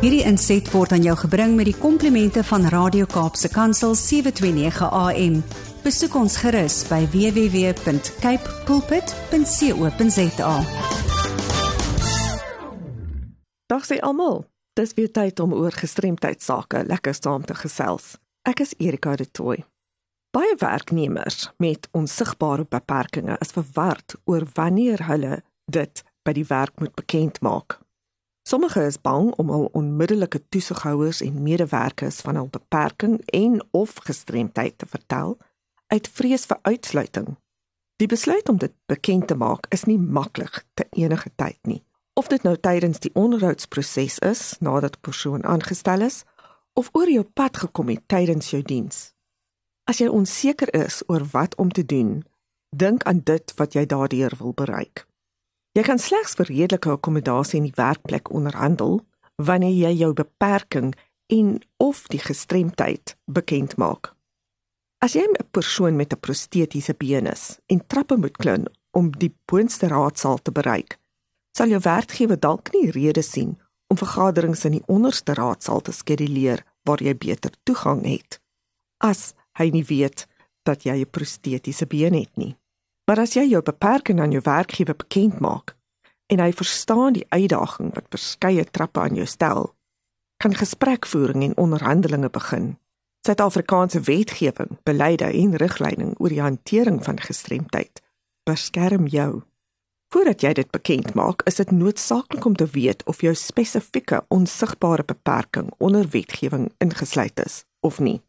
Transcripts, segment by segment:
Hierdie inset word aan jou gebring met die komplimente van Radio Kaapse Kansel 729 AM. Besoek ons gerus by www.cape pulpit.co.za. Dag sê almal. Dis weer tyd om oor gestremdheid sake lekker saam te gesels. Ek is Erika de Tooy. Baie werknemers met onsigbare beperkings is verward oor wanneer hulle dit by die werk moet bekend maak. Sommige is bang om hul onmiddellike toesighouers en medewerkers van hul beperking en of gestremdheid te vertel uit vrees vir uitsluiting. Die besluit om dit bekend te maak is nie maklik te enige tyd nie. Of dit nou tydens die onderhoudsproses is nadat 'n persoon aangestel is of oor jou pad gekom het tydens jou diens. As jy onseker is oor wat om te doen, dink aan dit wat jy daardeur wil bereik. Jy kan slegs vir redelike akkommodasie in die werkplek onderhandel wanneer jy jou beperking en of die gestremdheid bekend maak. As jy 'n persoon met 'n prostetiese been is en trappe moet klim om die boonste raadsaal te bereik, sal jou werkgewer dalk nie redes sien om vergaderings in die onderste raadsaal te skeduleer waar jy beter toegang het as hy nie weet dat jy 'n prostetiese been het nie. Maar as jy jou beperking aan jou werkgewer bekend maak en hy verstaan die uitdaging wat verskeie trappe aan jou stel, kan gesprekvoering en onderhandelinge begin. Suid-Afrikaanse wetgewing, beleide en riglyne oor die hantering van gestremdheid beskerm jou. Voordat jy dit bekend maak, is dit noodsaaklik om te weet of jou spesifieke onsigbare beperking onder wetgewing ingesluit is of nie.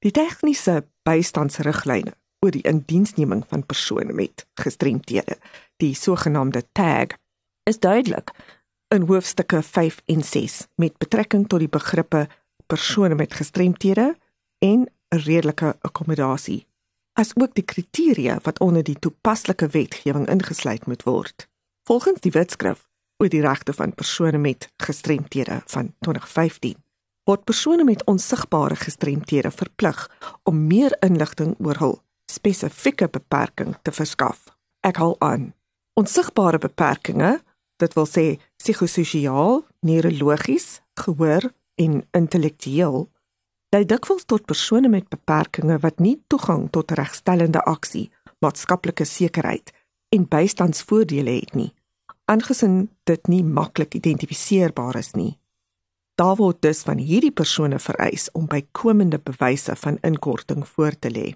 Die tegniese bystandsriglyne oor die indiensneming van persone met gestremthede, die sogenaamde tag, is duidelik in hoofstukke 5 en 6 met betrekking tot die begrippe persone met gestremthede en 'n redelike akkommodasie, asook die kriteria wat onder die toepaslike wetgewing ingesluit moet word. Volgens die wetskrif oor die regte van persone met gestremthede van 2015 word persone met onsigbare gestremthede verplig om meer inligting oor hul spesifieke beperking te verskaf. Ek haal aan. Onsigbare beperkings, dit wil sê psigososiaal, neurologies, gehoor en intellektueel, lei dikwels tot persone met beperkings wat nie toegang tot regstellende aksie, maatskaplike sekerheid en bystandsvoordele het nie, aangesien dit nie maklik identifiseerbaar is nie. Daar word dus van hierdie persone vereis om bykomende bewyse van inkorting voor te lê.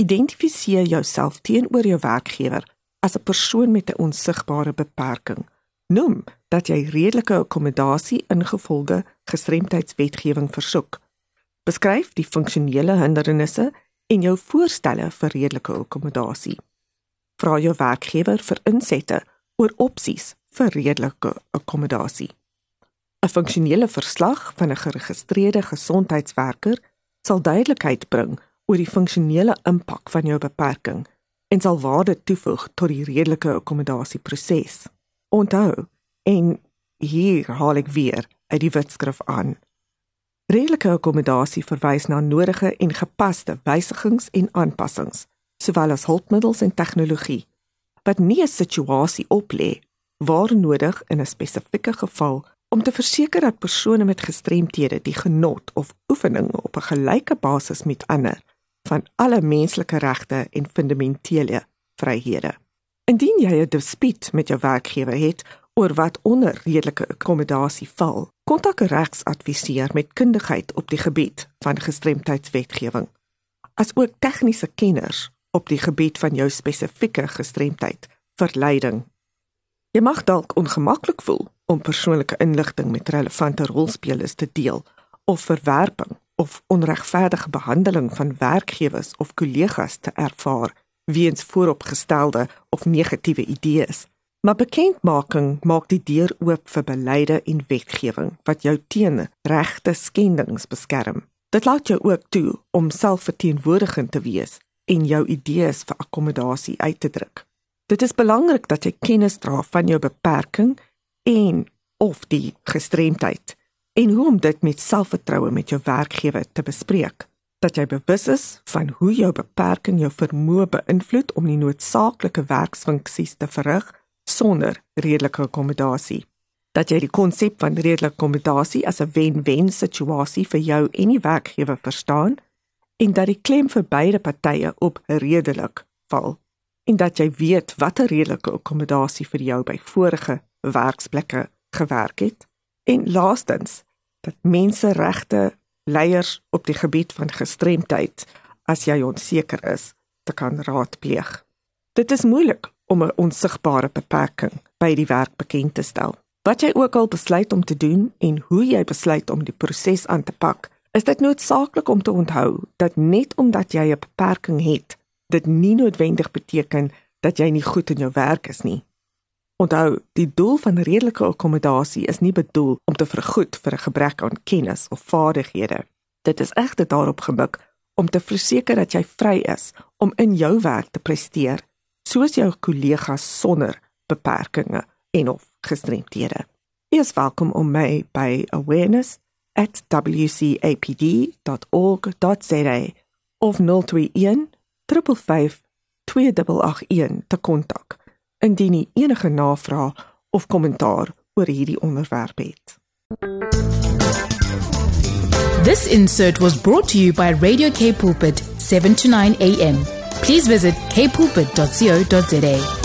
Identifiseer jouself teenoor jou werkgewer as 'n persoon met 'n onsigbare beperking. Noem dat jy redelike akkommodasie ingevolge gestremdheidswetgewing versoek. Beskryf die funksionele hindernisse en jou voorstelle vir redelike akkommodasie. Vra jou werkgewer vir insette oor opsies vir redelike akkommodasie. 'n Funksionele verslag van 'n geregistreerde gesondheidswerker sal duidelikheid bring oor die funksionele impak van jou beperking en sal waarde toevoeg tot die redelike akkommodasieproses. Onthou, en hier haal ek weer uit die wetskrif aan. Redelike akkommodasie verwys na nodige en gepaste wysigings en aanpassings, sowel as hulpmiddels en tegnologie wat nie 'n situasie oplê waar nodig in 'n spesifieke geval om te verseker dat persone met gestremthede die genot of oefening op 'n gelyke basis met ander van alle menslike regte en fundamentele vryhede. Indien jy 'n dispuut met jou werkgewer het oor wat onder redelike akkommodasie val, kontak 'n regsadviseur met kundigheid op die gebied van gestremdheidswetgewing, asook tegniese kenners op die gebied van jou spesifieke gestremdheid vir leiding. Jy mag dalk ongemaklik voel om persoonlike inligting met relevante rolspelers te deel of verwerping of onregverdige behandeling van werkgewers of kollegas te ervaar weens vooropgestelde of negatiewe idees. Maar bekendmaking maak die deur oop vir beleide en wetgewing wat jou teen regte skendings beskerm. Dit laat jou ook toe om selfverteenwoordigend te wees en jou idees vir akkommodasie uit te druk. Dit is belangrik dat jy kennis dra van jou beperking en of die gestremdheid en hoe om dit met selfvertroue met jou werkgewer te bespreek. Dat jy bewus is van hoe jou beperking jou vermoë beïnvloed om die noodsaaklike werksfunksies te verrig sonder redelike akkommodasie. dat jy die konsep van redelike akkommodasie as 'n wen-wen situasie vir jou en die werkgewer verstaan en dat die klem vir beide partye op redelik val en dat jy weet watter redelike akkommodasie vir jou by vorige werksplekke gewerk het en laastens dat menseregte leiers op die gebied van gestremdheid as jy onseker is te kan raadpleeg. Dit is moeilik om 'n onsigbare beperking by die werk bekend te stel. Wat jy ook al besluit om te doen en hoe jy besluit om die proses aan te pak, is dit noodsaaklik om te onthou dat net omdat jy 'n beperking het, dit nie noodwendig beteken dat jy nie goed in jou werk is nie. Onthou, die doel van redelike akkommodasie is nie bedoel om te vergoed vir 'n gebrek aan kennis of vaardighede. Dit is egter daarop gemik om te verseker dat jy vry is om in jou werk te presteer soos jou kollegas sonder beperkings en of gestremdhede. Jy is welkom om my by awareness@wcapd.org.za of 021 355 2881 te kontak indien jy enige navrae of kommentaar oor hierdie onderwerp het. This insert was brought to you by Radio K Pulpit 7 to 9 a.m. Please visit kpulpit.co.za.